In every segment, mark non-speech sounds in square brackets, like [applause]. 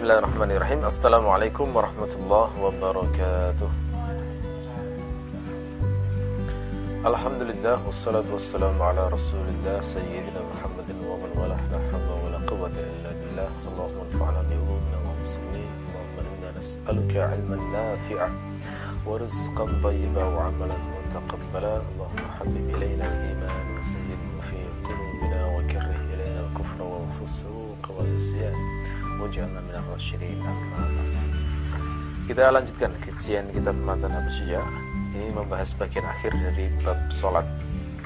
بسم الله الرحمن الرحيم. السلام عليكم ورحمة الله وبركاته. الحمد لله والصلاة والسلام على رسول الله سيدنا محمد ومن والاه لا حول ولا قوة إلا بالله. اللهم انفعنا بعلومنا ومسلمين اللهم إنا نسألك علما نافعا ورزقا طيبا وعملا متقبلا. اللهم حبب إلينا الإيمان وزينه في قلوبنا وكره إلينا الكفر والفسوق والعصيان. Waj'alna minal rasyidin Kita lanjutkan kajian kitab Matan Habsyiyah Ini membahas bagian akhir dari bab sholat.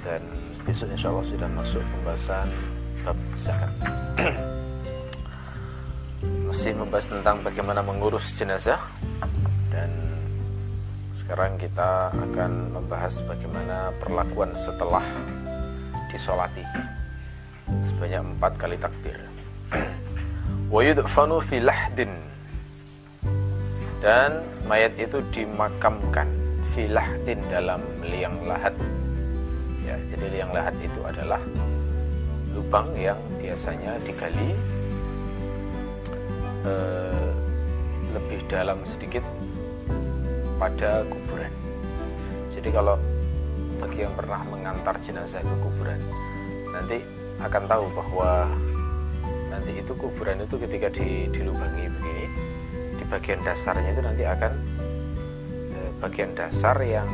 Dan besok insya Allah sudah masuk pembahasan bab zakat. [clears throat] Masih membahas tentang bagaimana mengurus jenazah. Dan sekarang kita akan membahas bagaimana perlakuan setelah disolati. Sebanyak empat kali takbir wa yudfanu fi lahdin dan mayat itu dimakamkan fi lahdin dalam liang lahat. Ya jadi liang lahat itu adalah lubang yang biasanya digali eh, lebih dalam sedikit pada kuburan. Jadi kalau bagi yang pernah mengantar jenazah ke kuburan nanti akan tahu bahwa nanti itu kuburan itu ketika di, dilubangi begini di bagian dasarnya itu nanti akan eh, bagian dasar yang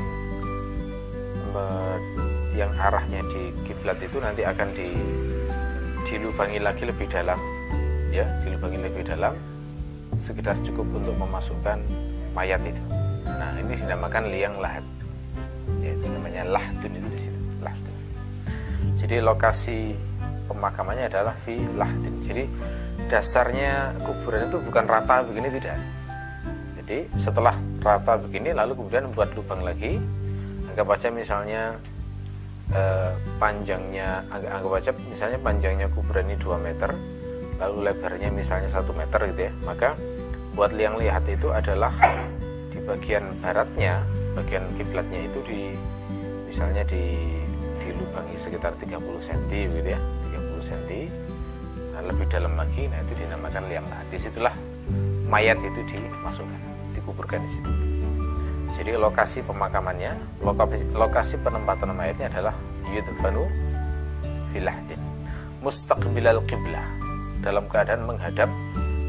me, yang arahnya di kiblat itu nanti akan di dilubangi lagi lebih dalam ya dilubangi lebih dalam sekitar cukup untuk memasukkan mayat itu. Nah ini dinamakan liang lahat yaitu namanya lahdun itu di situ lahdun jadi lokasi pemakamannya adalah fi. Jadi dasarnya kuburan itu bukan rata begini tidak. Jadi setelah rata begini lalu kemudian membuat lubang lagi. Anggap aja misalnya eh, panjangnya anggap, anggap aja misalnya panjangnya kuburan ini 2 meter lalu lebarnya misalnya satu meter gitu ya. Maka buat liang lihat itu adalah di bagian baratnya, bagian kiblatnya itu di misalnya di dilubangi sekitar 30 cm gitu ya 30 cm nah, lebih dalam lagi nah itu dinamakan liang lahat di situlah mayat itu dimasukkan dikuburkan di situ. Jadi lokasi pemakamannya lokasi, lokasi penempatan mayatnya adalah yudfanu filahdin mustaqbilal qiblah dalam keadaan menghadap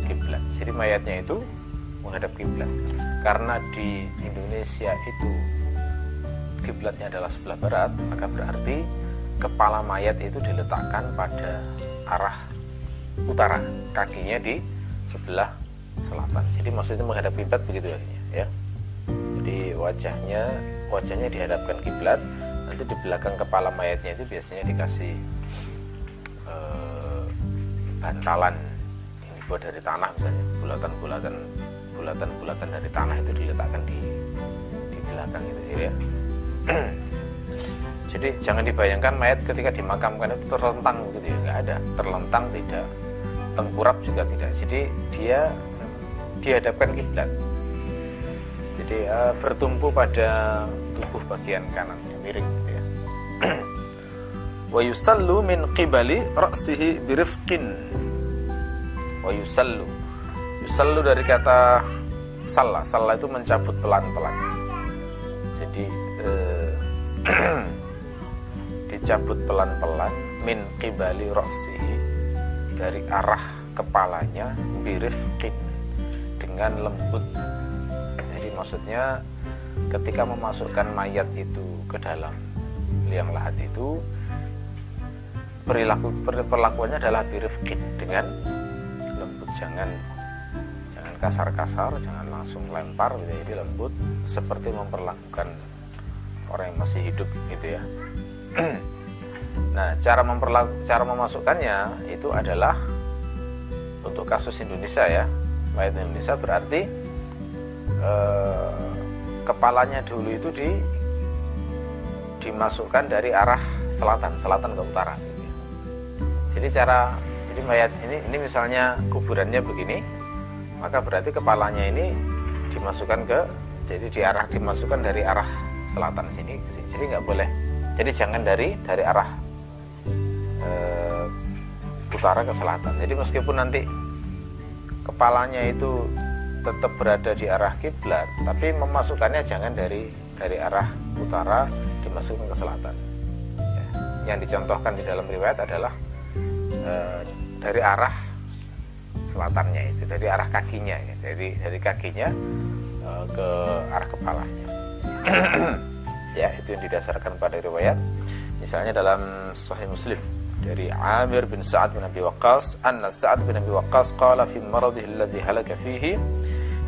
kiblat jadi mayatnya itu menghadap kiblat karena di Indonesia itu kiblatnya adalah sebelah barat maka berarti kepala mayat itu diletakkan pada arah utara, kakinya di sebelah selatan. Jadi maksudnya menghadap kiblat begitu ya. Jadi wajahnya wajahnya dihadapkan kiblat, nanti di belakang kepala mayatnya itu biasanya dikasih uh, bantalan yang dibuat dari tanah misalnya, bulatan-bulatan bulatan-bulatan dari tanah itu diletakkan di di belakang itu ya. [clears throat] Jadi jangan dibayangkan mayat ketika dimakamkan itu terlentang gitu ya, nggak ada. Terlentang tidak, tengkurap juga tidak. Jadi dia dihadapkan kiblat. Jadi uh, bertumpu pada tubuh bagian kanan, miring gitu ya. [clears throat] Wa yusallu min qibali ra'sihi birifqin. Wa yusallu. Yusallu dari kata salah. Salah itu mencabut pelan-pelan. Jadi uh, [clears throat] dicabut pelan-pelan min qibali roksihi dari arah kepalanya birifqin dengan lembut. Jadi maksudnya ketika memasukkan mayat itu ke dalam liang lahat itu perilaku perlakuannya adalah birifqin dengan lembut. Jangan jangan kasar-kasar jangan langsung lempar jadi lembut seperti memperlakukan orang yang masih hidup gitu ya [clears throat] nah, cara memperlaku, cara memasukkannya itu adalah untuk kasus Indonesia ya, mayat Indonesia berarti eh, kepalanya dulu itu di dimasukkan dari arah selatan, selatan ke utara. Jadi cara jadi mayat ini ini misalnya kuburannya begini, maka berarti kepalanya ini dimasukkan ke jadi diarah dimasukkan dari arah selatan sini, jadi nggak boleh jadi jangan dari dari arah e, utara ke selatan. Jadi meskipun nanti kepalanya itu tetap berada di arah kiblat tapi memasukkannya jangan dari dari arah utara dimasukkan ke selatan. Ya. yang dicontohkan di dalam riwayat adalah e, dari arah selatannya itu dari arah kakinya ya. dari dari kakinya e, ke arah kepalanya. [clears throat] Ya itu yang didasarkan pada riwayat. Misalnya dalam Sahih Muslim dari Amir bin Sa'ad bin Abi Waqqas anna Sa'ad bin Abi Waqqas qala fi maradhihi alladhi halaka fihi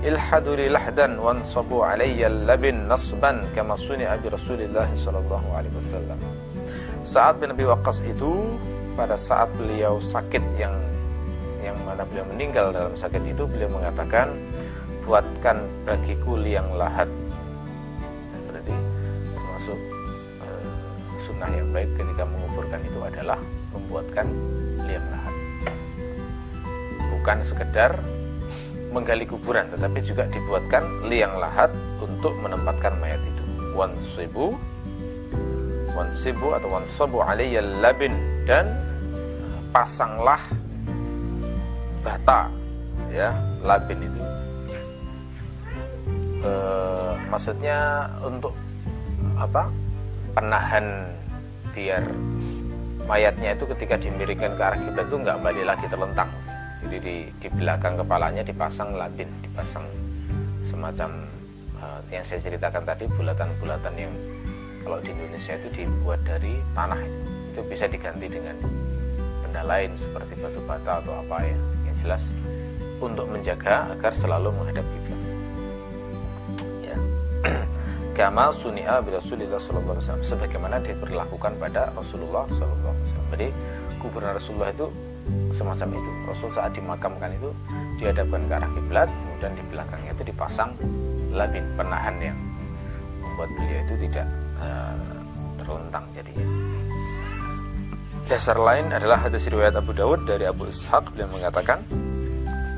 ilhadu li lahdan wansabu alayya labin nasban kama suni'a bi Rasulillah sallallahu alaihi wasallam Sa'ad bin Abi Waqqas itu pada saat beliau sakit yang yang mana beliau meninggal dalam sakit itu beliau mengatakan buatkan bagiku liang lahat. Berarti termasuk uh, sunnah yang baik ketika menguburkan itu adalah membuatkan liang lahat. Bukan sekedar menggali kuburan tetapi juga dibuatkan liang lahat untuk menempatkan mayat itu wansibu wansibu atau wansabu alaiya labin. Dan pasanglah bata ya labin itu. E, maksudnya untuk apa? Penahan biar mayatnya itu ketika dimiringkan ke arah kiblat itu nggak balik lagi terlentang. Jadi di, di belakang kepalanya dipasang labin dipasang semacam uh, yang saya ceritakan tadi bulatan-bulatan yang kalau di Indonesia itu dibuat dari tanah. Itu bisa diganti dengan benda lain seperti batu bata atau apa ya. Yang jelas untuk menjaga agar selalu menghadap kiblat. Ya [clears throat] kama sunia bi Rasulillah sallallahu alaihi wasallam sebagaimana diperlakukan pada Rasulullah sallallahu alaihi wasallam. Jadi kuburan Rasulullah itu semacam itu. Rasul saat dimakamkan itu dihadapkan ke arah kiblat, kemudian di belakangnya itu dipasang labin penahan yang membuat beliau itu tidak uh, terlentang jadinya. Dasar lain adalah hadis riwayat Abu Dawud dari Abu Ishaq yang mengatakan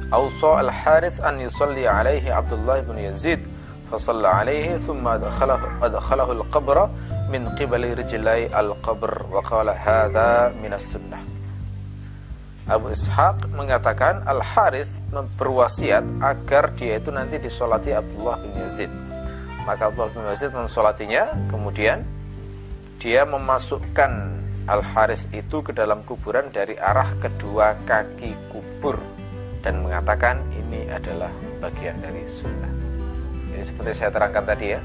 Ausa al-Harith an yusalli alaihi Abdullah bin Yazid فصلى عليه ثم أدخله, أدخله القبر من قبل رجلي القبر وقال هذا من السنة Abu Ishaq mengatakan Al Harith berwasiat agar dia itu nanti disolati Abdullah bin Yazid. Maka Abdullah bin Yazid mensolatinya, kemudian dia memasukkan Al Harith itu ke dalam kuburan dari arah kedua kaki kubur dan mengatakan ini adalah bagian dari sunnah. Seperti saya terangkan tadi ya,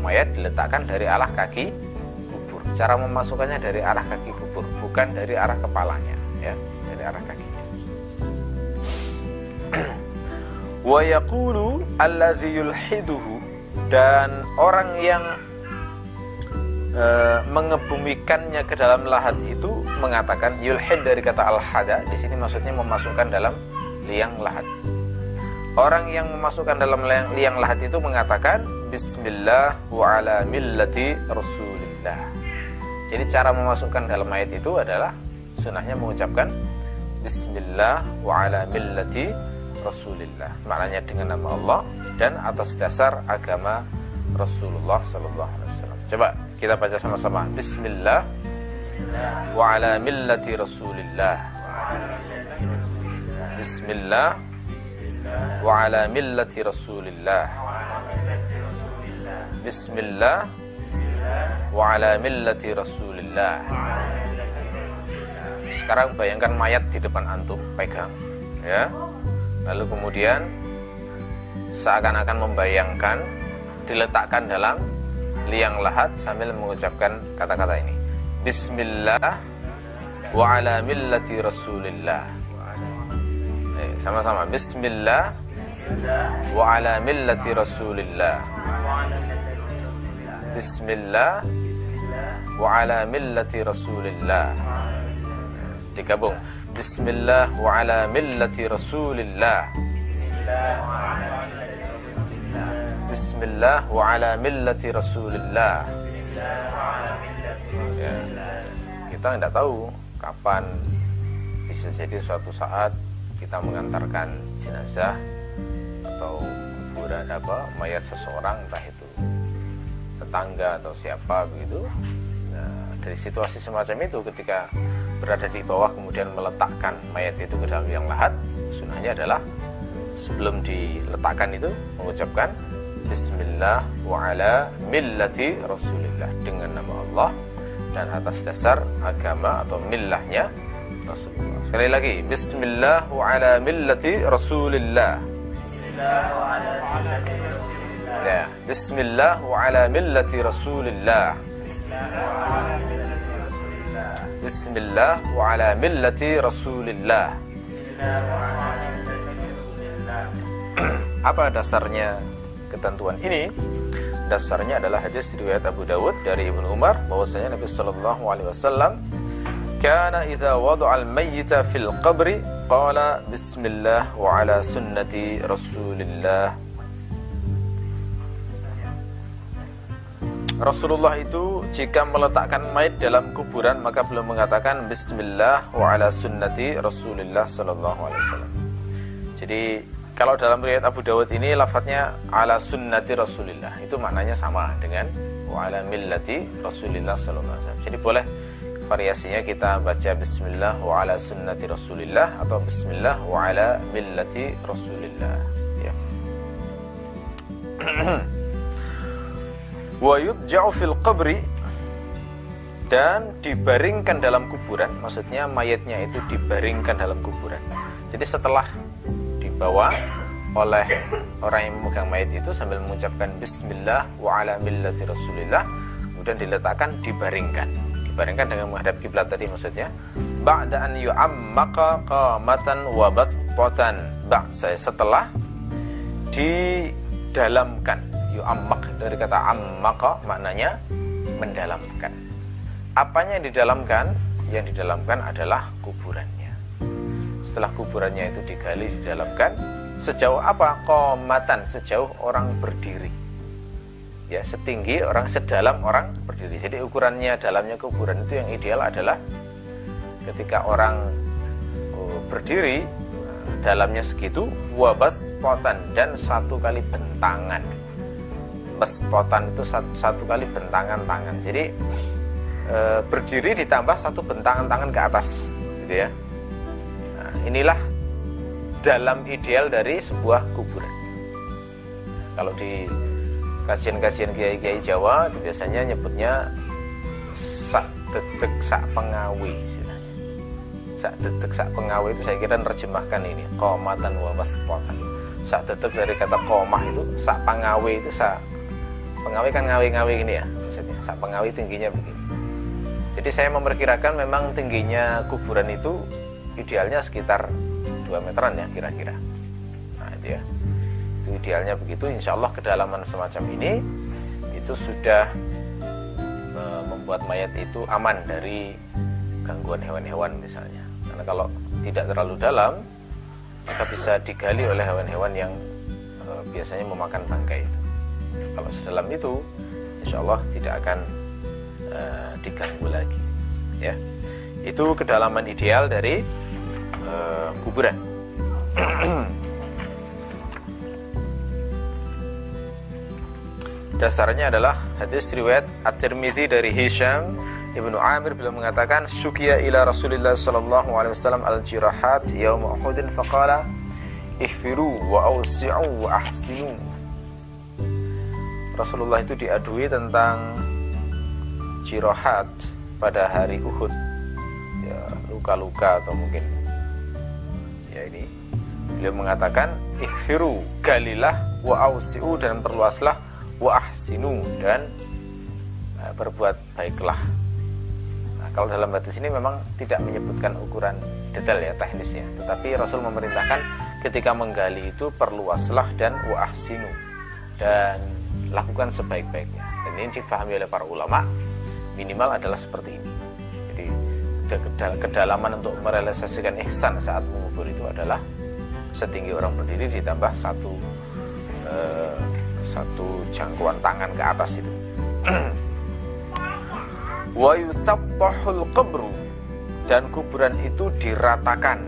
mayat diletakkan dari arah kaki kubur. Cara memasukkannya dari arah kaki kubur, bukan dari arah kepalanya, ya, dari arah kakinya. [clears throat] Wa yaqulu alladhi dan orang yang e, mengebumikannya ke dalam lahat itu mengatakan yulhid dari kata al-hada di sini maksudnya memasukkan dalam liang lahat Orang yang memasukkan dalam liang, lahat itu mengatakan Bismillah wa ala millati Rasulillah. Jadi cara memasukkan dalam ayat itu adalah sunahnya mengucapkan Bismillah wa ala millati Rasulillah. Maknanya dengan nama Allah dan atas dasar agama Rasulullah Sallallahu. Coba kita baca sama-sama. Bismillah wa ala millati Rasulillah. Bismillah wa ala millati rasulillah. Bismillah. Wa ala millati rasulillah. Sekarang bayangkan mayat di depan antum pegang ya. Lalu kemudian seakan-akan membayangkan diletakkan dalam liang lahat sambil mengucapkan kata-kata ini. Bismillah. Wa ala millati rasulillah sama-sama Bismillah wa ala millati Rasulillah Bismillah wa ala millati Rasulillah digabung Bismillah wa ala millati Rasulillah Bismillah wa ala millati Rasulillah ya. kita tidak tahu kapan bisa jadi suatu saat kita mengantarkan jenazah atau kuburan apa mayat seseorang entah itu tetangga atau siapa begitu. Nah, dari situasi semacam itu ketika berada di bawah kemudian meletakkan mayat itu ke dalam yang lahat sunahnya adalah sebelum diletakkan itu mengucapkan Bismillah wa ala millati Rasulillah dengan nama Allah dan atas dasar agama atau millahnya Rasulullah. Sekali lagi Bismillah wa ala millati Rasulillah. Bismillah wa ala millati Rasulillah. Ya, Bismillah wa ala millati Rasulillah. Bismillah wa ala millati Rasulillah. Apa dasarnya ketentuan ini dasarnya adalah hadis riwayat Abu Dawud dari Ibnu Umar bahwasanya Nabi Shallallahu alaihi wasallam kana idza wada'a al-mayyita fil qabri qala bismillah wa ala sunnati Rasulillah Rasulullah itu jika meletakkan mayat dalam kuburan maka belum mengatakan bismillah wa ala sunnati Rasulillah sallallahu alaihi wasallam. Jadi kalau dalam riwayat Abu Dawud ini lafadznya ala sunnati Rasulillah itu maknanya sama dengan wa ala millati Rasulillah sallallahu alaihi wasallam. Jadi boleh variasinya kita baca bismillah wa ala sunnati Rasulillah atau bismillah wa ala millati Rasulillah. Ya. [clears throat] wa yudja'u fil qabri dan dibaringkan dalam kuburan. Maksudnya mayatnya itu dibaringkan dalam kuburan. Jadi setelah dibawa oleh orang yang memegang mayat itu sambil mengucapkan bismillah wa ala millati rasulillah kemudian diletakkan dibaringkan dibaringkan dengan menghadap kiblat tadi maksudnya. Ba'da an yu'ammaqa qamatan wa basqatan. Ba'sa setelah didalamkan. Yu'ammak dari kata ammaka maknanya mendalamkan. Apanya yang didalamkan? Yang didalamkan adalah kuburannya. Setelah kuburannya itu digali didalamkan sejauh apa? Komatan sejauh orang berdiri ya setinggi orang sedalam orang berdiri. Jadi ukurannya dalamnya kuburan itu yang ideal adalah ketika orang oh, berdiri dalamnya segitu wabas potan dan satu kali bentangan. Potan itu satu, satu kali bentangan tangan. Jadi e, berdiri ditambah satu bentangan tangan ke atas gitu ya. Inilah dalam ideal dari sebuah kuburan. Kalau di kajian-kajian kiai-kiai Jawa itu biasanya nyebutnya sak detek sak pengawi istilahnya. Sak detek sak pengawi itu saya kira nerjemahkan ini komatan wa waspotan. Sak detek dari kata komah itu sak pengawi itu sak pengawi kan ngawi-ngawi ini ya maksudnya sak pengawi tingginya begini. Jadi saya memperkirakan memang tingginya kuburan itu idealnya sekitar 2 meteran ya kira-kira nah itu ya idealnya begitu insya Allah kedalaman semacam ini itu sudah e, membuat mayat itu aman dari gangguan hewan-hewan misalnya. Karena kalau tidak terlalu dalam maka bisa digali oleh hewan-hewan yang e, biasanya memakan bangkai itu. Kalau sedalam itu insya Allah tidak akan e, diganggu lagi ya. Itu kedalaman ideal dari uh, kuburan. [clears throat] Dasarnya adalah hadis riwayat At-Tirmidzi dari Hisham Ibnu Amir. Beliau mengatakan syukiya ila Rasulillah sallallahu alaihi wasallam al-jirahat yaum Uhud faqala ihfiru wa awsi'u wa ahsinu. Rasulullah itu diadui tentang jirahat pada hari Uhud. Ya luka-luka atau mungkin ya ini. Beliau mengatakan ikhfiru galilah wa ausiu dan perluaslah wa ahsinu dan uh, berbuat baiklah. Nah, kalau dalam hadis ini memang tidak menyebutkan ukuran detail ya teknisnya. Tetapi Rasul memerintahkan ketika menggali itu perluaslah dan wa ahsinu dan lakukan sebaik-baiknya. Dan ini dipahami oleh para ulama minimal adalah seperti ini. Kedalaman untuk merealisasikan ihsan saat mengubur itu adalah setinggi orang berdiri ditambah satu eh, satu jangkauan tangan ke atas itu. [clears throat] Wa yusattahul qabru dan kuburan itu diratakan.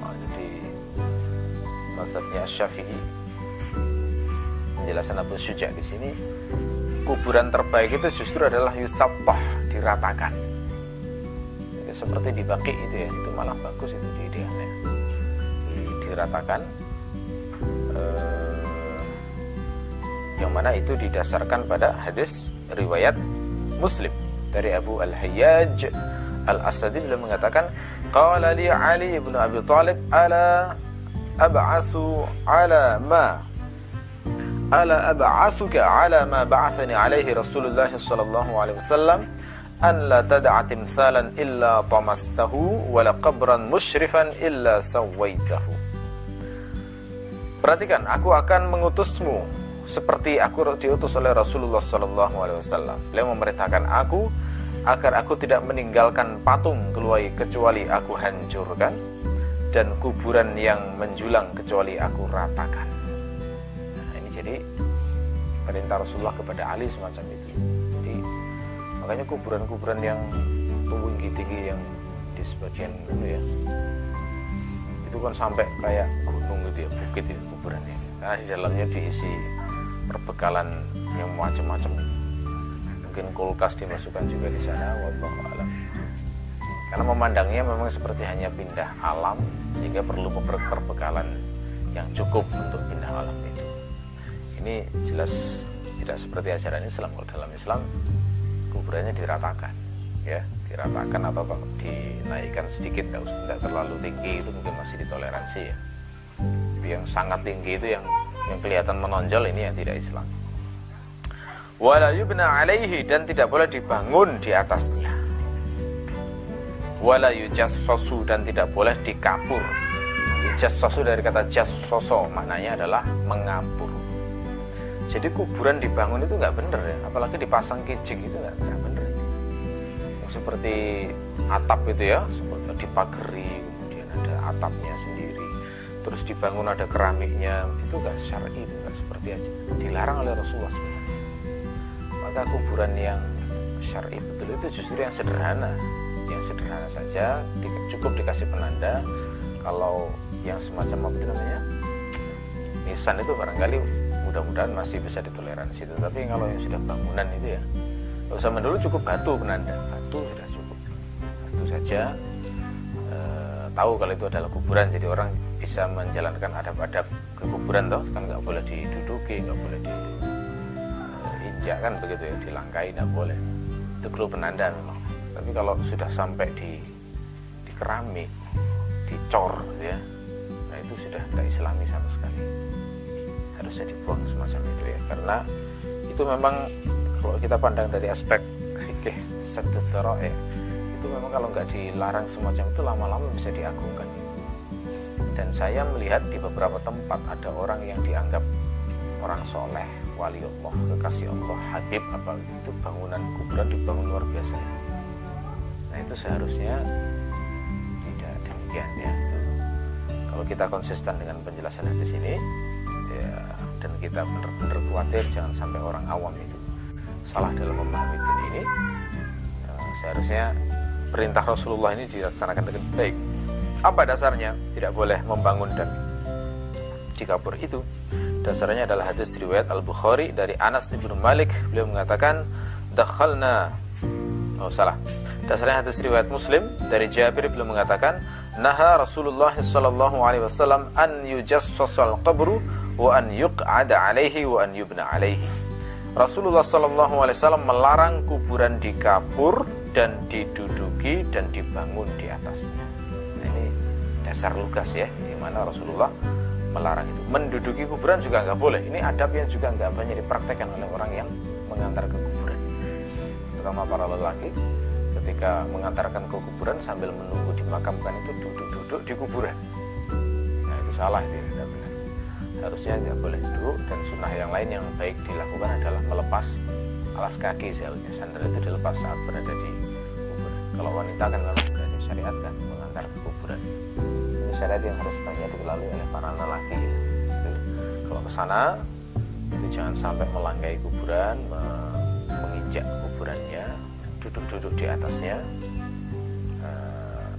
Oh, jadi maksudnya Syafi'i penjelasan Abu Syuja di sini kuburan terbaik itu justru adalah yusattah diratakan ya, seperti di baki itu ya itu malah bagus itu di idealnya di, diratakan yang mana itu didasarkan pada hadis riwayat Muslim dari Abu Al-Hayyaj Al-Asadi. Beliau mengatakan qala li Ali ibn Abi Thalib ala ab'atsu ala ma ala ab'atsuka ala ma ba'athani alaihi Rasulullah sallallahu alaihi wasallam an la tad'a timthalan illa tamastahu wa la qabran musyrifan illa sawaitahu. Perhatikan, aku akan mengutusmu seperti aku diutus oleh Rasulullah Sallallahu Alaihi Wasallam. Beliau memerintahkan aku agar aku tidak meninggalkan patung kecuali aku hancurkan dan kuburan yang menjulang kecuali aku ratakan. Nah, ini jadi perintah Rasulullah kepada Ali semacam itu. Jadi makanya kuburan-kuburan yang tumbuh tinggi-tinggi yang di sebagian itu ya itu kan sampai kayak gunung gitu ya bukit ya kuburannya karena di dalamnya diisi perbekalan yang macam-macam. Mungkin kulkas dimasukkan juga di sana wallahu alam. Karena memandangnya memang seperti hanya pindah alam sehingga perlu perbekalan yang cukup untuk pindah alam itu. Ini jelas tidak seperti ajaran Islam. Kalau dalam Islam kuburannya diratakan ya. Diratakan atau dinaikkan sedikit tidak terlalu tinggi itu mungkin masih ditoleransi ya. Yang sangat tinggi itu yang yang kelihatan menonjol ini yang tidak Islam. Wala yubna alaihi dan tidak boleh dibangun di atasnya. Wala yujassasu dan tidak boleh dikapur. Jassasu dari kata jassoso maknanya adalah mengapur. Jadi kuburan dibangun itu nggak bener ya. Apalagi dipasang kijing itu nggak seperti atap itu ya seperti dipagari kemudian ada atapnya sendiri terus dibangun ada keramiknya. Itu gak syar'i itu gak seperti aja. Dilarang oleh Rasulullah sebenarnya maka kuburan yang syar'i betul itu justru yang sederhana. Yang sederhana saja cukup dikasih penanda kalau yang semacam apa itu namanya nisan itu barangkali mudah-mudahan masih bisa ditoleransi. Tapi kalau yang sudah bangunan itu ya zaman dulu cukup batu penanda. Batu sudah cukup. Batu saja e, tahu kalau itu adalah kuburan. Jadi orang bisa menjalankan adab-adab ke kuburan toh. Kan nggak boleh diduduki nggak boleh diinjak kan begitu ya dilangkai nggak boleh. Itu perlu penanda memang. Tapi kalau sudah sampai di di keramik dicor gitu ya nah itu sudah tidak islami sama sekali. Harusnya dibuang semacam itu ya. Karena itu memang kalau kita pandang dari aspek fikih satu ya itu memang kalau nggak dilarang semacam itu lama-lama bisa diagungkan dan saya melihat di beberapa tempat ada orang yang dianggap orang soleh wali Allah kekasih Allah Habib apa itu bangunan kuburan dibangun luar biasa. Nah itu seharusnya tidak demikian ya. Itu kalau kita konsisten dengan penjelasan hadis ini ya dan kita benar-benar khawatir jangan sampai orang awam itu salah dalam memahami ini ya, seharusnya perintah Rasulullah ini dilaksanakan dengan baik apa dasarnya? Tidak boleh membangun dan dikabur itu. Dasarnya adalah hadis riwayat Al-Bukhari dari Anas ibnu Malik. Beliau mengatakan dakhalna. Oh salah. Dasarnya hadis riwayat Muslim dari Jabir. Beliau mengatakan naha Rasulullah sallallahu alaihi wasallam an yujassasal qabru wa an yuq'ada alaihi wa an yubna alaihi. Rasulullah Shallallahu Alaihi Wasallam melarang kuburan dikapur dan diduduki dan dibangun di atasnya. Dasar lugas ya, di mana Rasulullah melarang itu. Menduduki kuburan juga nggak boleh. Ini adab yang juga nggak banyak dipraktekkan oleh orang yang mengantar ke kuburan. Terutama para lelaki ketika mengantarkan ke kuburan sambil menunggu dimakamkan itu duduk-duduk di kuburan. Nah itu salah itu ya, harusnya tidak boleh duduk dan sunnah yang lain yang baik dilakukan adalah melepas alas kaki seharusnya sandal itu dilepas saat berada di kuburan kalau wanita kan memang sudah disyariatkan syariat yang harus banyak dilalui oleh para lelaki itu, kalau ke sana itu jangan sampai melangkai kuburan menginjak kuburannya duduk-duduk di atasnya uh,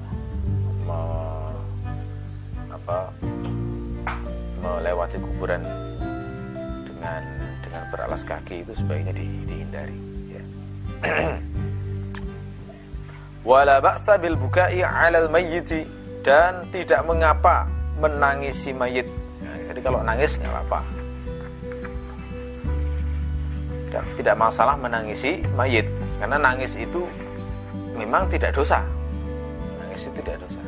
apa melewati kuburan dengan dengan beralas kaki itu sebaiknya di, dihindari ya. [clears throat] wala ba'sa bil bukai 'alal mayyiti dan tidak mengapa menangisi mayit. Nah, jadi kalau nangis nggak apa-apa. Tidak, tidak masalah menangisi mayit karena nangis itu memang tidak dosa. Nangis itu tidak dosa.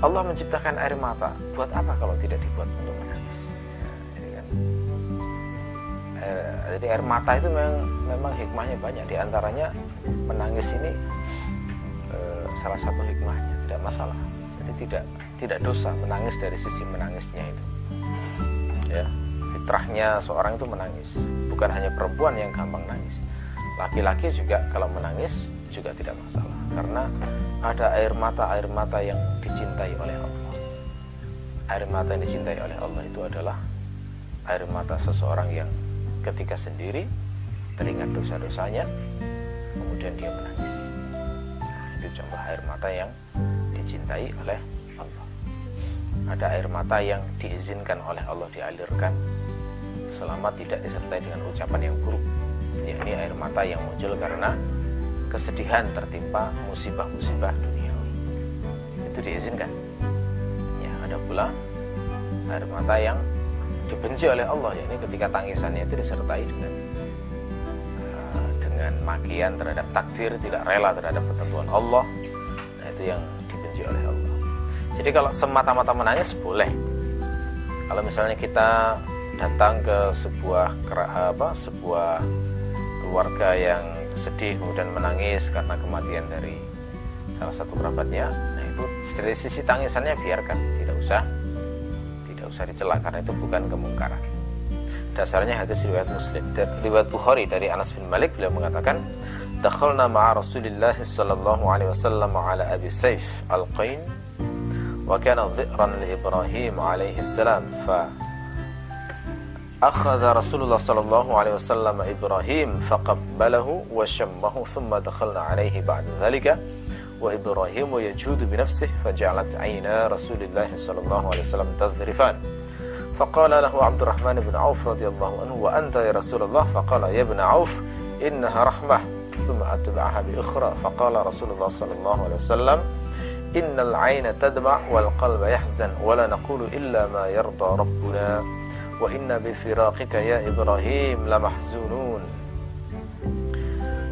Allah menciptakan air mata. Buat apa kalau tidak dibuat untuk menangis? Ya, jadi kan. Air, jadi air mata itu memang memang hikmahnya banyak. Di antaranya menangis ini e, salah satu hikmahnya masalah. Jadi tidak tidak dosa menangis dari sisi menangisnya itu. Ya fitrahnya seorang itu menangis. Bukan hanya perempuan yang gampang nangis. Laki-laki juga kalau menangis juga tidak masalah. Karena ada air mata air mata yang dicintai oleh Allah. Air mata yang dicintai oleh Allah itu adalah air mata seseorang yang ketika sendiri teringat dosa-dosanya kemudian dia menangis. Nah, itu contoh air mata yang dicintai oleh Allah. Ada air mata yang diizinkan oleh Allah dialirkan selama tidak disertai dengan ucapan yang buruk. Yakni air mata yang muncul karena kesedihan tertimpa musibah-musibah duniawi. Itu diizinkan. Ya ada pula air mata yang dibenci oleh Allah yakni ketika tangisannya itu disertai dengan uh, dengan makian terhadap takdir tidak rela terhadap ketentuan Allah. Nah itu yang dibenci oleh Allah. Jadi kalau semata-mata menangis boleh. Kalau misalnya kita datang ke sebuah apa sebuah keluarga yang sedih kemudian menangis karena kematian dari salah satu kerabatnya nah itu dari sisi tangisannya biarkan. Tidak usah tidak usah dicela karena itu bukan kemungkaran. Dasarnya hadis riwayat muslim riwayat bukhari dari anas bin malik beliau mengatakan dakhalna ma'a rasulillah sallallahu alaihi wasallam ala abi saif al-qain wa kana dhi'ran li ibrahim alaihi salam fa أخذ رسول الله صلى الله عليه وسلم إبراهيم فقبله وشمه ثم دخلنا عليه بعد ذلك وإبراهيم يجود بنفسه فجعلت عينا رسول الله صلى الله عليه وسلم تذرفان. فقال له عبد الرحمن بن عوف رضي الله عنه وأنت يا رسول الله؟ فقال يا ابن عوف إنها رحمة. thumma atba'aha bi ukhra Rasulullah sallallahu alaihi wasallam innal 'aina tadma' wal qalba yahzan wa la naqulu illa ma yarda rabbuna wa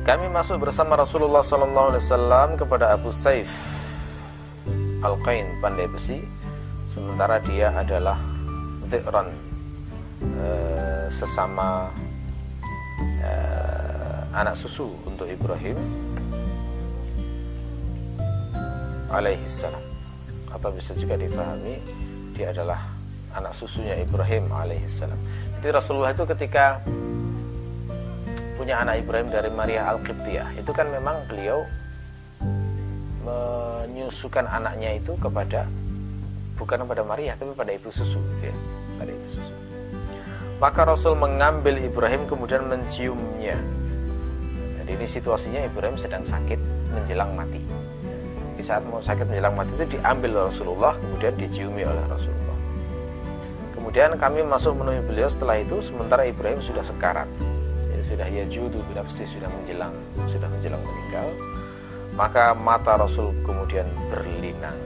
kami masuk bersama Rasulullah sallallahu alaihi wasallam kepada Abu Saif Al-Qain pandai besi. Sementara dia adalah Zikran sesama anak susu untuk Ibrahim alaihi salam atau bisa juga dipahami dia adalah anak susunya Ibrahim alaihissalam. Jadi Rasulullah itu ketika punya anak Ibrahim dari Maria Al-Qibtiyah, itu kan memang beliau menyusukan anaknya itu kepada bukan kepada Maria tapi pada ibu susu gitu ya, pada ibu susu. Maka Rasul mengambil Ibrahim kemudian menciumnya. Jadi ini situasinya Ibrahim sedang sakit menjelang mati. Di saat mau sakit menjelang mati itu diambil Rasulullah kemudian diciumi oleh Rasulullah. Kemudian kami masuk menemui beliau setelah itu sementara Ibrahim sudah sekarat. Ya, sudah yajudu binafsi sudah menjelang sudah menjelang meninggal. Maka mata Rasul kemudian berlinang.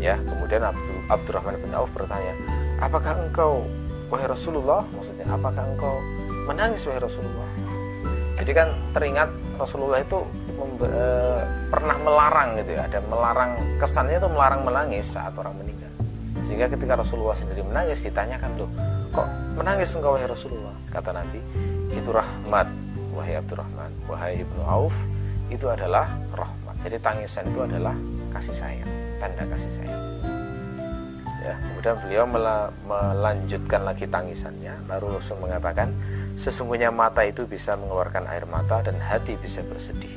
Ya, kemudian Abdul Abdurrahman bin Auf bertanya, "Apakah engkau wahai Rasulullah?" Maksudnya, "Apakah engkau menangis wahai Rasulullah?" Jadi kan teringat Rasulullah itu membe, e, pernah melarang gitu ya, ada melarang kesannya itu melarang menangis saat orang meninggal. Sehingga ketika Rasulullah sendiri menangis ditanyakan loh kok menangis engkau wahai Rasulullah? Kata Nabi itu rahmat wahai Abdurrahman wahai Ibnu Auf itu adalah rahmat. Jadi tangisan itu adalah kasih sayang tanda kasih sayang. Ya kemudian beliau melanjutkan lagi tangisannya baru Rasul mengatakan sesungguhnya mata itu bisa mengeluarkan air mata dan hati bisa bersedih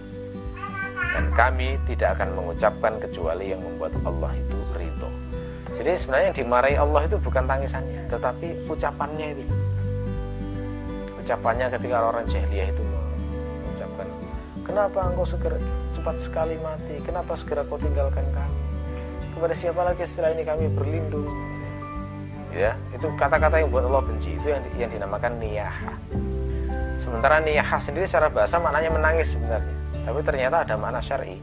dan kami tidak akan mengucapkan kecuali yang membuat Allah itu ridho jadi sebenarnya yang dimarahi Allah itu bukan tangisannya, tetapi ucapannya itu. Ucapannya ketika orang jahiliyah itu mengucapkan, kenapa engkau segera cepat sekali mati? Kenapa segera kau tinggalkan kami? Kepada siapa lagi setelah ini kami berlindung? Ya, itu kata-kata yang buat Allah benci itu yang, yang dinamakan niyaha. Sementara niyaha sendiri secara bahasa maknanya menangis sebenarnya, tapi ternyata ada makna syar'i.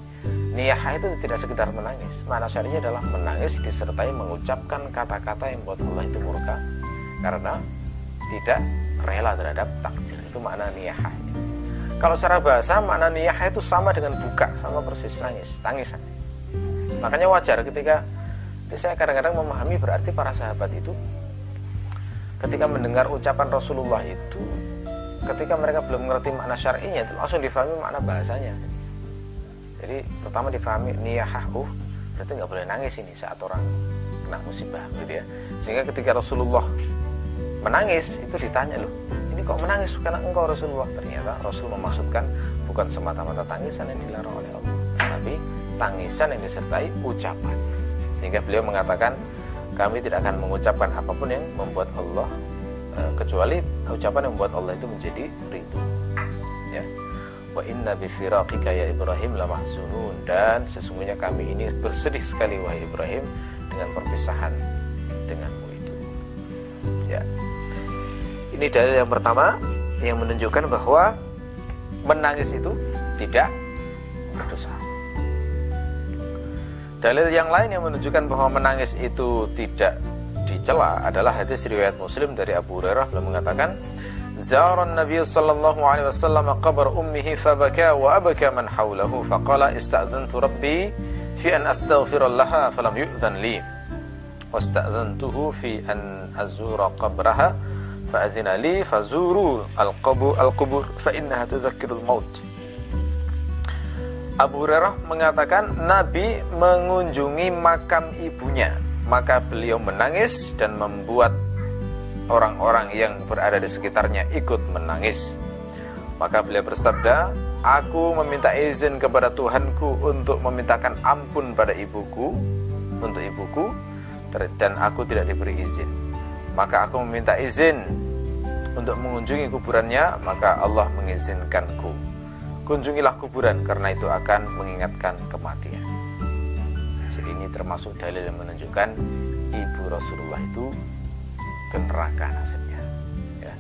niyahah itu tidak sekedar menangis. Mana syarinya adalah menangis disertai mengucapkan kata-kata yang buat Allah itu murka. Karena tidak rela terhadap takdir. Itu makna niyahah kalau secara bahasa makna niyahah itu sama dengan buka sama persis nangis. Tangisan. Makanya wajar ketika saya kadang-kadang memahami berarti para sahabat itu ketika mendengar ucapan Rasulullah itu ketika mereka belum mengerti makna syar'inya itu langsung difahami makna bahasanya. Jadi pertama difahami niyahah uh berarti nggak boleh nangis ini saat orang kena musibah gitu ya. Sehingga ketika Rasulullah menangis itu ditanya loh ini kok menangis karena engkau Rasulullah? Ternyata Rasul memaksudkan bukan semata-mata tangisan yang dilarang oleh Allah tapi tangisan yang disertai ucapan sehingga beliau mengatakan kami tidak akan mengucapkan apa pun yang membuat Allah eh, kecuali ucapan yang membuat Allah itu menjadi ridho ya. Wa inna bi firaqika ya Ibrahim la mahzunun. Dan sesungguhnya kami ini bersedih sekali wahai Ibrahim dengan perpisahan denganmu itu. Ya. Ini dalil yang pertama yang menunjukkan bahwa menangis itu tidak berdosa dalil yang lain yang menunjukkan bahwa menangis itu tidak dicela adalah hadis riwayat Muslim dari Abu Hurairah beliau mengatakan زار النبي صلى الله عليه وسلم قبر أمه فبكى وأبكى من حوله فقال استأذنت ربي في أن أستغفر لها فلم يؤذن لي واستأذنته في أن أزور قبرها فأذن لي فزوروا القبور, القبور فإنها تذكر الموت Abu Hurairah mengatakan Nabi mengunjungi makam ibunya maka beliau menangis dan membuat orang-orang yang berada di sekitarnya ikut menangis. Maka beliau bersabda, Aku meminta izin kepada Tuhanku untuk memintakan ampun pada ibuku, untuk ibuku, dan aku tidak diberi izin. Maka aku meminta izin untuk mengunjungi kuburannya, maka Allah mengizinkanku. Kunjungilah kuburan karena itu akan mengingatkan kematian. Jadi ini termasuk dalil yang menunjukkan ibu Rasulullah itu ke neraka nasibnya ya.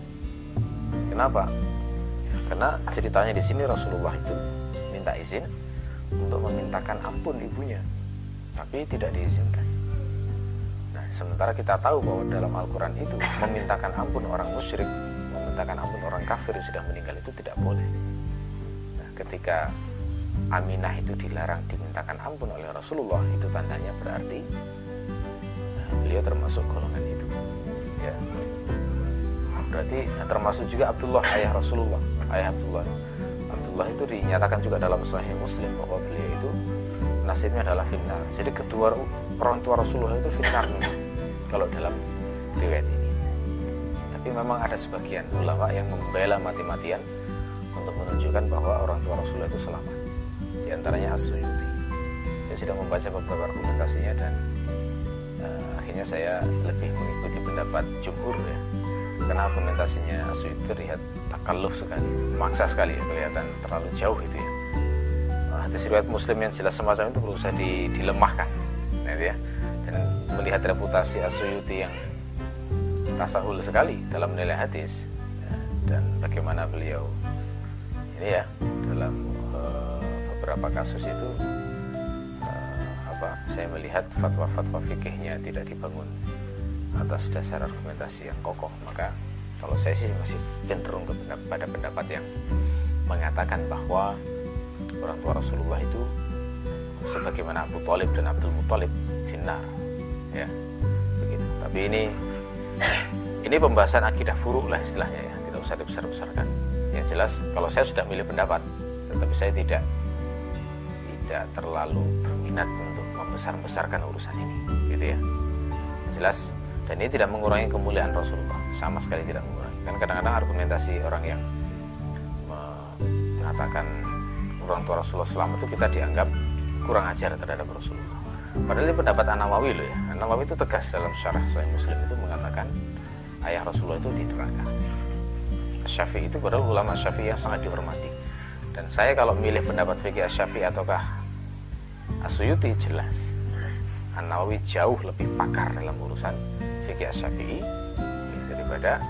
Kenapa? Karena ceritanya di sini Rasulullah itu minta izin untuk memintakan ampun ibunya tapi tidak diizinkan. Nah sementara kita tahu bahwa dalam Al-Quran itu memintakan ampun orang musyrik memintakan ampun orang kafir yang sudah meninggal itu tidak boleh ketika Aminah itu dilarang dimintakan ampun oleh Rasulullah itu tandanya berarti beliau termasuk golongan itu. Ya. Berarti termasuk juga Abdullah ayah Rasulullah ayah Abdullah. Abdullah itu dinyatakan juga dalam Sahih Muslim bahwa beliau itu nasibnya adalah finnar. Jadi kedua orang tua Rasulullah itu finnar kalau dalam riwayat ini. Tapi memang ada sebagian ulama yang membela mati-matian menunjukkan bahwa orang tua Rasulullah itu selamat. Di antaranya As-Suyuti saya sudah membaca beberapa argumentasinya dan akhirnya saya lebih mengikuti pendapat jumhur ya. Karena argumentasinya Suyuti terlihat takalluf sekali maksa sekali ya kelihatan terlalu jauh itu ya. Nah, hadis riwayat muslim yang jelas semacam itu berusaha di, dilemahkan gitu ya. Dan melihat reputasi Asyuyuti yang tasahul sekali dalam menilai hadis ya, dan bagaimana beliau ini ya dalam uh, beberapa kasus itu apa saya melihat fatwa-fatwa fikihnya tidak dibangun atas dasar argumentasi yang kokoh. Maka kalau saya sih masih cenderung pada pendapat yang mengatakan bahwa orang tua Rasulullah itu sebagaimana Abu Talib dan Abdul Muthalib finnar ya. Begitu. Tapi ini ini pembahasan akidah furuk lah istilahnya ya. Tidak usah dibesar-besarkan yang jelas kalau saya sudah milih pendapat tetapi saya tidak tidak terlalu berminat membesar-besarkan urusan ini gitu ya. Jelas dan ini tidak mengurangi kemuliaan Rasulullah sama sekali tidak mengurangi. Kan kadang-kadang argumentasi orang yang mengatakan orang tua Rasulullah selama itu kita dianggap kurang ajar terhadap Rasulullah. Padahal ini pendapat An-Nawawi loh ya. An-Nawawi itu tegas dalam syarah Sahih Muslim itu mengatakan ayah Rasulullah itu di neraka Syafi'i itu padahal ulama Syafi'i yang sangat dihormati. Dan saya kalau milih pendapat fikih Syafi'i ataukah Asyuyuti jelas. An-Nawawi jauh lebih pakar dalam urusan fikih Asyafi'i daripada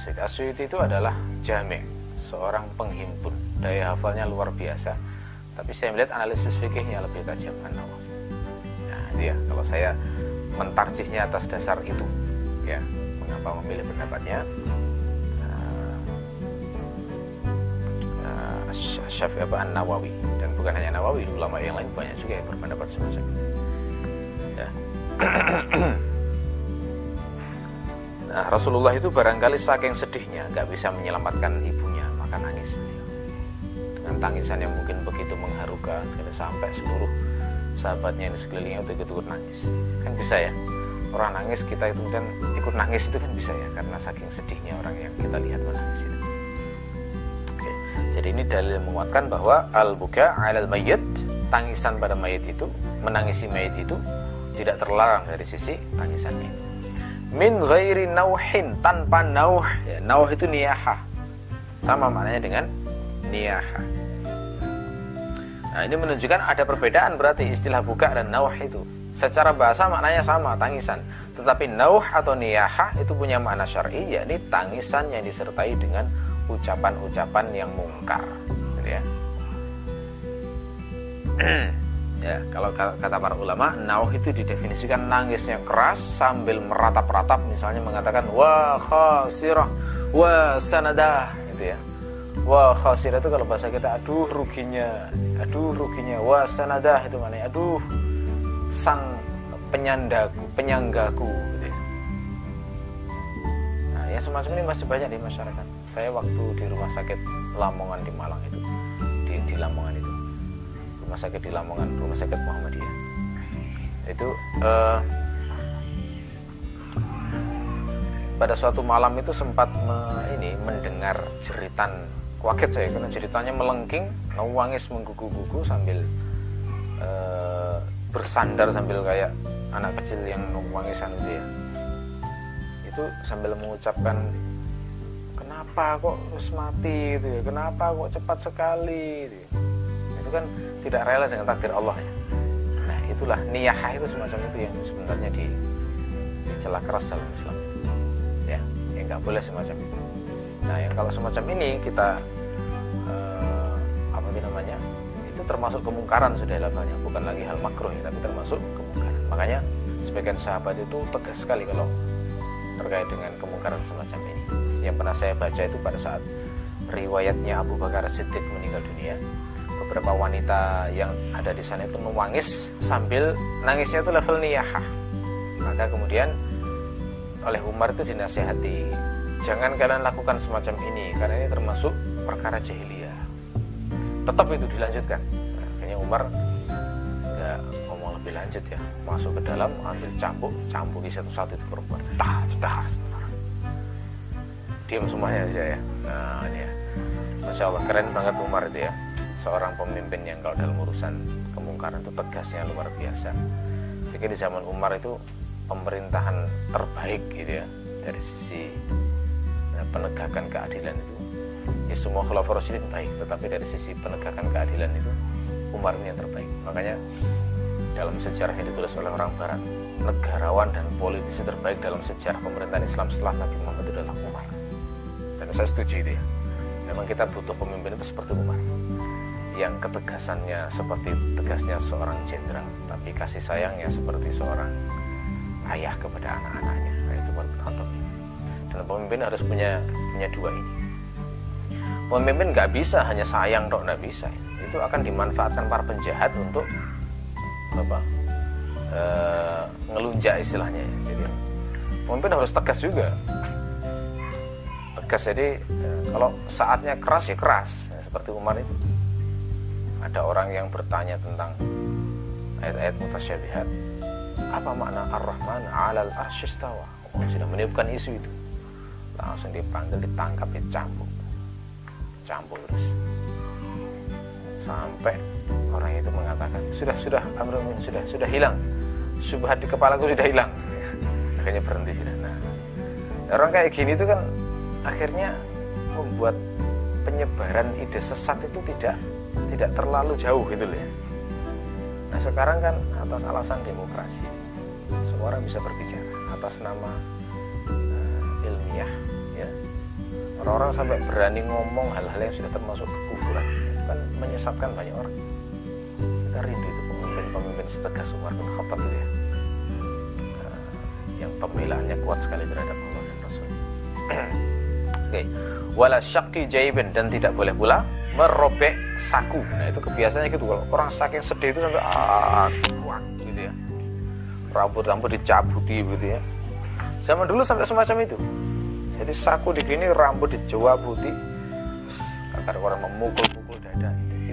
Syekh Asyuyuti itu adalah jami seorang penghimpun. Daya hafalnya luar biasa. Tapi saya melihat analisis fikihnya lebih tajam An-Nawawi. Nah itu ya kalau saya mentarjihnya atas dasar itu. Ya mengapa memilih pendapatnya Syafi'i apa An-Nawawi. Dan bukan hanya Nawawi ulama yang lain banyak juga yang berpendapat semacam itu ya. [clears throat] nah Rasulullah itu barangkali saking sedihnya nggak bisa menyelamatkan ibunya maka nangis beliau. Dengan tangisan yang mungkin begitu mengharukan sekali sampai seluruh sahabatnya yang di sekelilingnya itu ikut-ikut nangis. Kan bisa ya? Orang nangis kita itu dan ikut nangis itu kan bisa ya karena saking sedihnya orang yang kita lihat menangis itu jadi ini dalil menguatkan bahwa al-buka 'alal mayyit, tangisan pada mayit itu, menangisi mayit itu tidak terlarang dari sisi tangisannya. Min ghairi nauhin, tanpa nauh. Ya, nauh itu niyaha. Sama maknanya dengan niyaha. Nah, ini menunjukkan ada perbedaan berarti istilah buka dan nauh itu. Secara bahasa maknanya sama, tangisan. Tetapi nauh atau niyaha itu punya makna syar'i, yakni tangisan yang disertai dengan ucapan-ucapan yang mungkar gitu ya. [clears throat] Ya kalau kata para ulama nauh itu didefinisikan nangis yang keras sambil meratap-ratap misalnya mengatakan wa khasirah wa sanadah gitu ya. Wa khasirah itu kalau bahasa kita aduh ruginya aduh ruginya. Wa sanadah itu mana aduh sang penyandaku penyanggaku ya. semacam ini masih banyak di masyarakat. Saya waktu di rumah sakit Lamongan di Malang itu di, di Lamongan itu. Rumah sakit di Lamongan rumah sakit Muhammadiyah. Itu uh, pada suatu malam itu sempat me, ini mendengar jeritan kaget saya. Karena ceritanya melengking nangis menggugu-gugu sambil uh, bersandar sambil kayak anak kecil yang nangisan itu ya itu sambil mengucapkan kenapa kok harus mati? gitu ya. Kenapa kok cepat sekali? gitu ya. itu kan tidak rela dengan takdir Allah ya. Nah itulah niyah itu semacam itu yang sebenarnya di dicela keras dalam Islam. Itu ya yang nggak boleh semacam itu. Nah yang kalau semacam ini kita eh, apa itu namanya itu termasuk kemungkaran sudah levelnya bukan lagi hal makruh ya, tapi termasuk kemungkaran. Makanya sebagian sahabat itu tegas sekali kalau terkait dengan kemungkaran semacam ini. Yang pernah saya baca itu pada saat riwayatnya Abu Bakar Siddiq meninggal dunia beberapa wanita yang ada di sana itu menangis sambil nangisnya itu level niyahah. Maka kemudian oleh Umar itu dinasihati jangan kalian lakukan semacam ini karena ini termasuk perkara jahiliyah. Tetap itu dilanjutkan. Akhirnya Umar lebih lanjut ya. Masuk ke dalam ambil cambuk cambuki satu-satu itu perempuan tar tar diam semuanya aja ya. Nah ini ya. Masya Allah keren banget Umar itu ya. Seorang pemimpin yang kalau dalam urusan kemungkaran itu tegasnya luar biasa. Sehingga di zaman Umar itu pemerintahan terbaik gitu ya. Dari sisi ya, penegakan keadilan itu. Ya semua rasyidin baik tetapi dari sisi penegakan keadilan itu Umar ini yang terbaik. Makanya dalam sejarah yang ditulis oleh orang barat negarawan dan politisi terbaik dalam sejarah pemerintahan Islam setelah Nabi Muhammad adalah Umar. Dan saya setuju itu ya. Memang kita butuh pemimpin itu seperti Umar. Yang ketegasannya seperti tegasnya seorang jenderal tapi kasih sayangnya seperti seorang ayah kepada anak-anaknya. Nah, itu bin Khattab dan pemimpin harus punya punya dua ini. Pemimpin nggak bisa hanya sayang dok nggak bisa. Itu akan dimanfaatkan para penjahat untuk apa? E, ngelunjak istilahnya. Ya. jadi pemimpin harus tegas juga. Tegas jadi e, kalau saatnya keras ya keras. Ya, seperti Umar itu. Ada orang yang bertanya tentang ayat-ayat mutasyabihat. Apa makna ar-Rahman alal arsyistawa oh, sudah meniupkan isu itu. Langsung dipanggil ditangkap dicambuk. Campur terus. Sampai orang itu mengatakan sudah sudah amrul sudah sudah hilang. Subhat di kepalaku sudah hilang. Akhirnya berhenti sudah nah orang kayak gini itu kan akhirnya membuat penyebaran ide sesat itu tidak tidak terlalu jauh gitu loh ya. Nah sekarang kan atas alasan demokrasi semua orang bisa berbicara atas nama uh, ilmiah ya. Orang-orang sampai berani ngomong hal-hal yang sudah termasuk kekufuran kan menyesatkan banyak orang. Rindu itu pemimpin-pemimpin setegas Umar bin Khattab ya. Yang pembelaannya kuat sekali terhadap Allah dan Rasul. [clears throat] Oke. Wala syakki jaibin dan tidak boleh pula merobek saku. Nah itu kebiasaannya gitu. Kalau orang saking sedih itu sampai ah gitu ya. Rambut-rambut dicabuti gitu ya. Zaman dulu sampai semacam itu. Jadi saku digini rambut dicabuti. Agar orang dada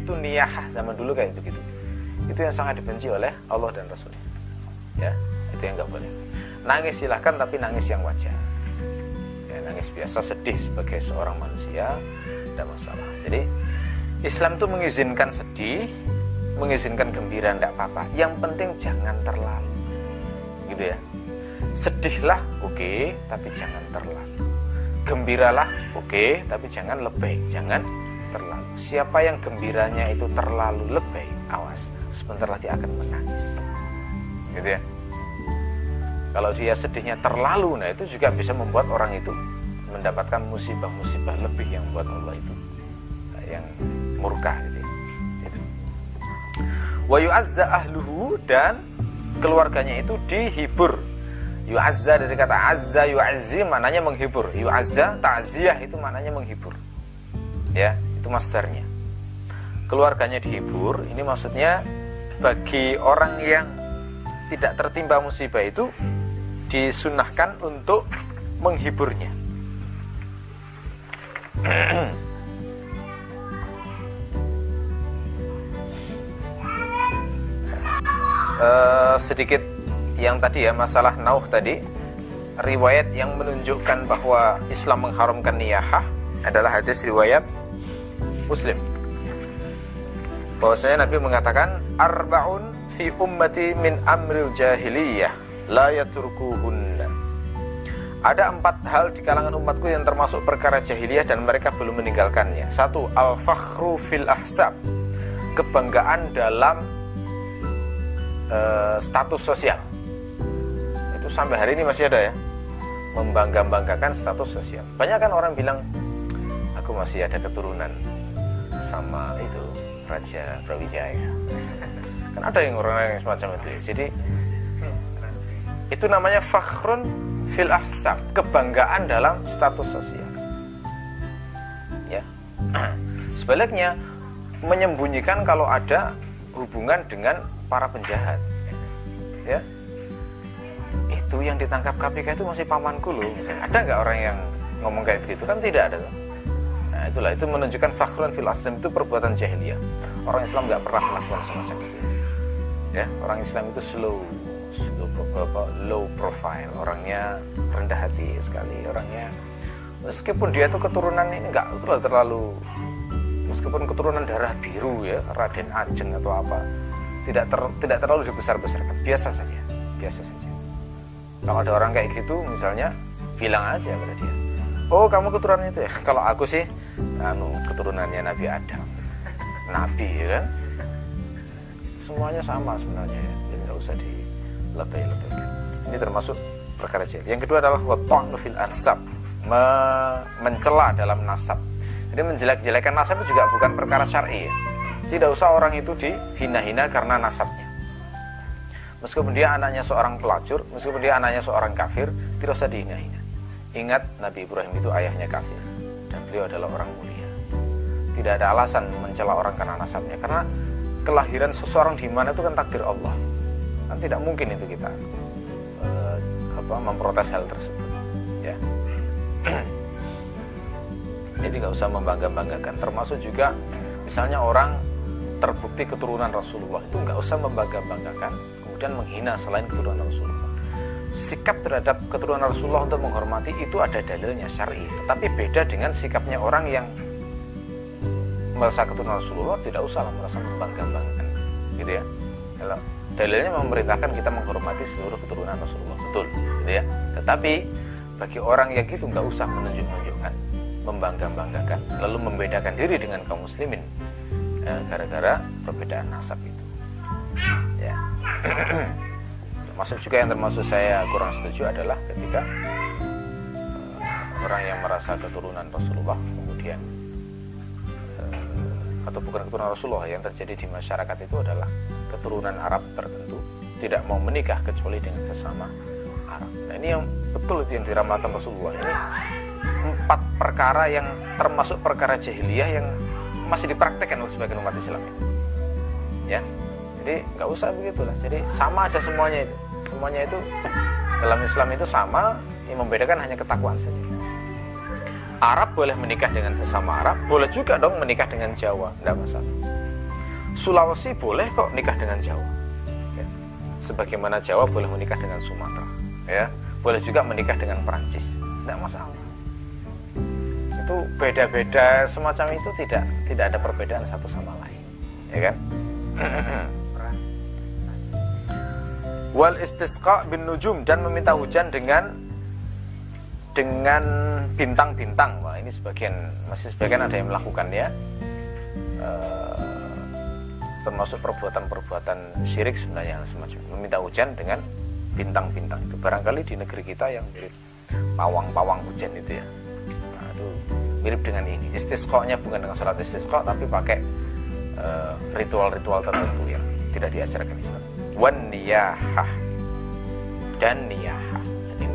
itu, niyah zaman dulu kayak begitu itu yang sangat dibenci oleh Allah dan Rasulnya ya itu yang nggak boleh nangis silahkan tapi nangis yang wajar ya, nangis biasa sedih sebagai seorang manusia tidak masalah jadi Islam itu mengizinkan sedih, mengizinkan gembira tidak apa-apa. Yang penting jangan terlalu. Gitu ya. Sedihlah oke, okay, tapi jangan terlalu. Gembiralah oke, okay, tapi jangan lebih, jangan terlalu. Siapa yang gembiranya itu terlalu lebih, awas, sebentar lagi akan menangis. Gitu ya. Kalau dia sedihnya terlalu, nah itu juga bisa membuat orang itu mendapatkan musibah-musibah lebih yang buat Allah itu yang murka gitu. gitu. Wa yu'azza ahluhu dan keluarganya itu dihibur. Yu'azza dari kata azza yu'azzi maknanya menghibur. Yu'azza ta'ziyah itu maknanya menghibur. Ya, itu masdarnya. Keluarganya dihibur, ini maksudnya bagi orang yang tidak tertimpa musibah itu disunahkan untuk menghiburnya. uh, [clears throat] sedikit yang tadi ya masalah nauh tadi riwayat yang menunjukkan bahwa Islam mengharamkan niyahah adalah hadis riwayat Muslim. Bahwasanya Nabi mengatakan arbaun fi ummati min amril jahiliyah la yaturkuhunna. Ada empat hal di kalangan umatku yang termasuk perkara jahiliyah dan mereka belum meninggalkannya. Satu, al-fakhru fil ahsab. Kebanggaan dalam uh, status sosial itu sampai hari ini masih ada ya membangga-banggakan status sosial banyak kan orang bilang aku masih ada keturunan sama itu Raja Brawijaya. [laughs] Kan ada yang orang yang semacam itu ya. jadi itu namanya fakhrun fil ahsab kebanggaan dalam status sosial. Ya. [clears throat] Sebaliknya menyembunyikan kalau ada hubungan dengan para penjahat. Ya. Itu yang ditangkap KPK itu masih pamanku loh misalnya. Ada nggak orang yang ngomong kayak begitu? Kan tidak ada nah itulah itu menunjukkan fakhrun fil aslam itu perbuatan jahiliyah. Orang Islam nggak pernah melakukan semacam itu. Ya orang Islam itu slow slow low profile. Orangnya rendah hati sekali. Orangnya meskipun dia tuh keturunan ini nggak terlalu meskipun keturunan darah biru ya Raden Ajeng atau apa tidak ter, tidak terlalu dibesar-besarkan. Biasa saja biasa saja. Kalau ada orang kayak gitu misalnya bilang aja pada dia oh kamu keturunan itu ya? Kalau aku sih anu keturunannya Nabi Adam. Nabi ya kan? Semuanya sama sebenarnya ya jadi nggak usah dilebih-lebihkan ini termasuk perkara jahil. Yang kedua adalah waton fil ansab. Me mencela dalam nasab. Jadi menjelek-jelekan nasab itu juga bukan perkara syar'i ya. Tidak usah orang itu dihina-hina karena nasabnya. Meskipun dia anaknya seorang pelacur, meskipun dia anaknya seorang kafir, tidak usah dihina-hina. Ingat Nabi Ibrahim itu ayahnya kafir dan beliau adalah orang mulia. Tidak ada alasan mencela orang karena nasabnya karena kelahiran seseorang di mana itu kan takdir Allah. Kan tidak mungkin itu kita uh, apa memprotes hal tersebut. Ya. [clears throat] Jadi nggak usah membangga-banggakan. Termasuk juga misalnya orang terbukti keturunan Rasulullah itu nggak usah membangga-banggakan kemudian menghina selain keturunan Rasulullah sikap terhadap keturunan Rasulullah untuk menghormati itu ada dalilnya syar'i. Tetapi beda dengan sikapnya orang yang merasa keturunan Rasulullah tidak usah merasa membangga-banggakan gitu ya. Kalau dalilnya memerintahkan kita menghormati seluruh keturunan Rasulullah betul gitu ya. Tetapi bagi orang yang gitu nggak usah menunjuk-nunjukkan membangga-banggakan lalu membedakan diri dengan kaum muslimin Ya, gara-gara perbedaan nasab itu. Ya [clears throat] termasuk juga yang termasuk saya kurang setuju adalah ketika uh, orang yang merasa keturunan Rasulullah kemudian uh, atau bukan keturunan Rasulullah yang terjadi di masyarakat itu adalah keturunan Arab tertentu tidak mau menikah kecuali dengan sesama Arab. Nah ini yang betul itu yang diramalkan Rasulullah ini empat perkara yang termasuk perkara jahiliyah yang masih dipraktekkan oleh sebagian umat Islam itu. Ya, jadi nggak usah begitulah. Jadi sama aja semuanya itu. Semuanya itu dalam Islam itu sama, yang membedakan hanya ketakwaan saja. Arab boleh menikah dengan sesama Arab, boleh juga dong menikah dengan Jawa, tidak masalah. Sulawesi boleh kok nikah dengan Jawa. Ya. Sebagaimana Jawa boleh menikah dengan Sumatera, ya. Boleh juga menikah dengan Perancis, tidak masalah. Itu beda-beda semacam itu tidak tidak ada perbedaan satu sama lain, ya kan? [clears throat] Wal istisqa bin nujum dan meminta hujan dengan dengan bintang-bintang. Wah, ini sebagian masih sebagian ada yang melakukannya. E, termasuk perbuatan-perbuatan syirik sebenarnya semacam meminta hujan dengan bintang-bintang itu. Barangkali di negeri kita yang mirip pawang-pawang hujan itu ya. Nah, itu mirip dengan ini. Istisqanya bukan dengan sholat istisqa tapi pakai eh, ritual-ritual tertentu yang tidak diajarkan Islam. Wan niyahah dan niyahah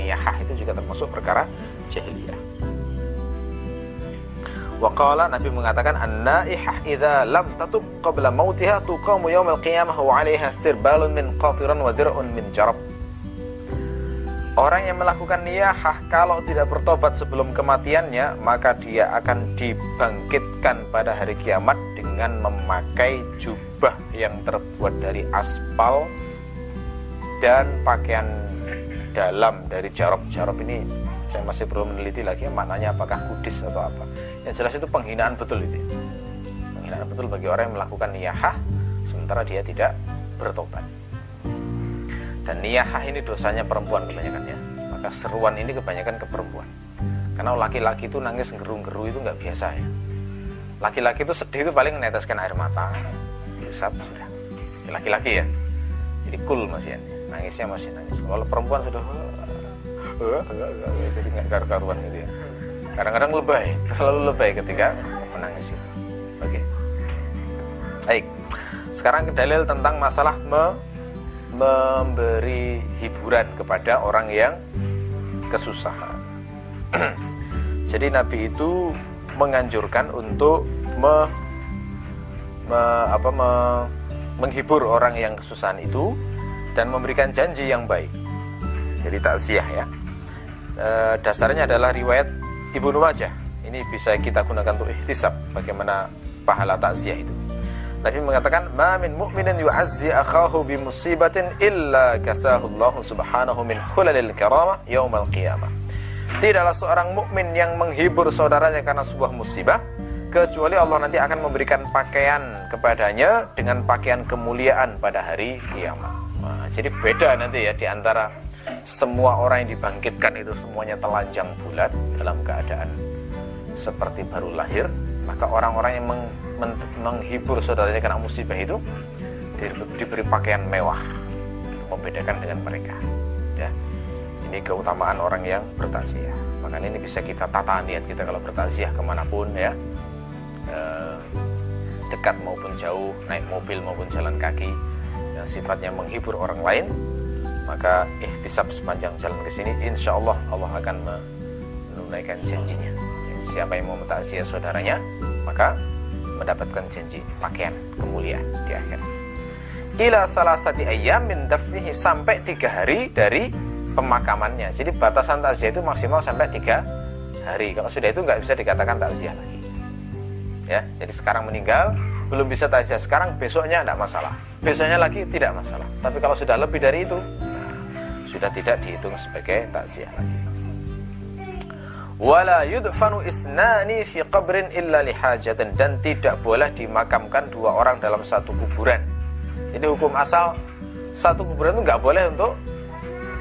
niyahah itu juga termasuk perkara jahiliyah. Waqala Nabi mengatakan an-naihah idza lam tatub qabla mautiha tuqamu yaumil qiyamah wa 'alaiha sirbalun min qatiran wa dir'un min jarab. Orang yang melakukan niyahah kalau tidak bertobat sebelum kematiannya maka dia akan dibangkitkan pada hari kiamat dengan memakai jubah yang terbuat dari aspal dan pakaian dalam dari jarob-jarob ini saya masih belum meneliti lagi maknanya apakah kudis atau apa. Yang jelas itu penghinaan betul itu. Penghinaan betul bagi orang yang melakukan niyahah sementara dia tidak bertobat. Dan niyahah ini dosanya perempuan kebanyakan ya. Maka seruan ini kebanyakan ke perempuan. Karena laki-laki itu nangis gerung-geru itu nggak biasa ya. Laki-laki itu sedih itu paling meneteskan air mata diusap sudah. Laki-laki ya? Jadi cool masih ya nangisnya masih nangis. Kalau perempuan sudah jadi nggak karu-karuan gitu ya. Kadang-kadang lebay terlalu lebay ketika menangis itu. Oke. Baik. Sekarang dalil tentang masalah me memberi hiburan kepada orang yang kesusahan. [clears throat] Jadi Nabi itu menganjurkan untuk me, me, apa, me, menghibur orang yang kesusahan itu dan memberikan janji yang baik. Jadi takziah ya. E, dasarnya adalah riwayat Ibnu Majah. Ini bisa kita gunakan untuk ihtisab bagaimana pahala takziah itu. Nabi mengatakan, "Ma min mu'minin yu'azzi akhahu bi musibatin illa kasahu Allah Subhanahu min khulalil karamah yaumal qiyamah." Tidaklah seorang mukmin yang menghibur saudaranya karena sebuah musibah kecuali Allah nanti akan memberikan pakaian kepadanya dengan pakaian kemuliaan pada hari kiamat. Nah, jadi beda nanti ya di antara semua orang yang dibangkitkan itu semuanya telanjang bulat dalam keadaan seperti baru lahir, maka orang-orang yang meng, men, menghibur saudaranya karena musibah itu di, diberi pakaian mewah membedakan dengan mereka. Ya. Ini keutamaan orang yang bertakziah. Makanya ini bisa kita tata niat kita kalau bertakziah ke mana pun ya. E, dekat maupun jauh, naik mobil maupun jalan kaki yang sifatnya menghibur orang lain maka ihtisab sepanjang jalan ke sini insya Allah Allah akan menunaikan janjinya. Siapa yang mau mentakziah saudaranya maka mendapatkan janji pakaian kemuliaan di akhir ila salah satu ayam min dafnihi sampai tiga hari dari pemakamannya. Jadi batasan takziah itu maksimal sampai tiga hari. Kalau sudah itu nggak bisa dikatakan takziah lagi ya jadi sekarang meninggal belum bisa takziah sekarang besoknya tidak masalah. Besoknya lagi tidak masalah. Tapi kalau sudah lebih dari itu nah, sudah tidak dihitung sebagai takziah lagi. Wala yudfanu isnani fi qabrin illa lihajatin dan tidak boleh dimakamkan dua orang dalam satu kuburan. Jadi hukum asal satu kuburan itu nggak boleh untuk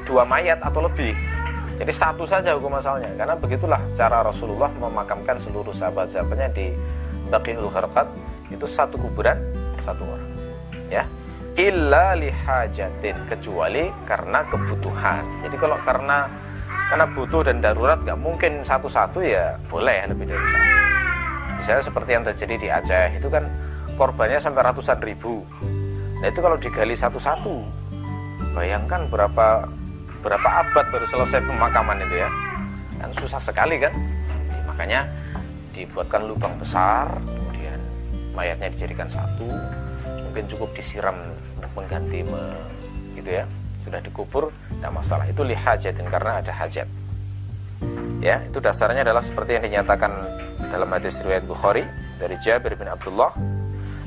dua mayat atau lebih. Jadi satu saja hukum asalnya. Karena begitulah cara Rasulullah memakamkan seluruh sahabat-sahabatnya di Baqihul Kharqat itu satu kuburan satu orang ya. Illa lihajatin kecuali karena kebutuhan. Jadi kalau karena karena butuh dan darurat nggak mungkin satu-satu ya boleh lebih dari satu. Misalnya seperti yang terjadi di Aceh itu kan korbannya sampai ratusan ribu. Nah itu kalau digali satu-satu bayangkan berapa berapa abad baru selesai pemakaman itu ya. Kan susah sekali kan? Makanya dibuatkan lubang besar kemudian mayatnya dijadikan satu mungkin cukup disiram mengganti me, gitu ya. Sudah dikubur tidak masalah. Itu lihajatin karena ada hajat. Ya itu dasarnya adalah seperti yang dinyatakan dalam hadis riwayat Bukhari dari Jabir bin Abdullah.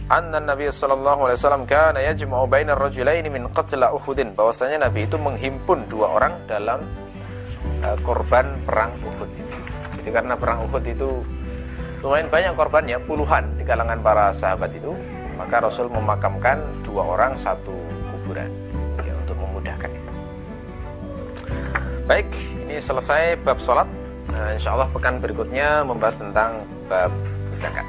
Anna Nabi sallallahu alaihi wasallam kana yajma'u bainar rajulaini min qatla Uhudin. Bahwasanya Nabi itu menghimpun dua orang dalam uh, korban perang Uhud. Jadi karena perang Uhud itu lumayan banyak korbannya puluhan di kalangan para sahabat itu. Maka Rasul memakamkan dua orang satu kuburan ya, untuk memudahkan baik ini selesai bab sholat. Nah, insya Allah pekan berikutnya membahas tentang bab zakat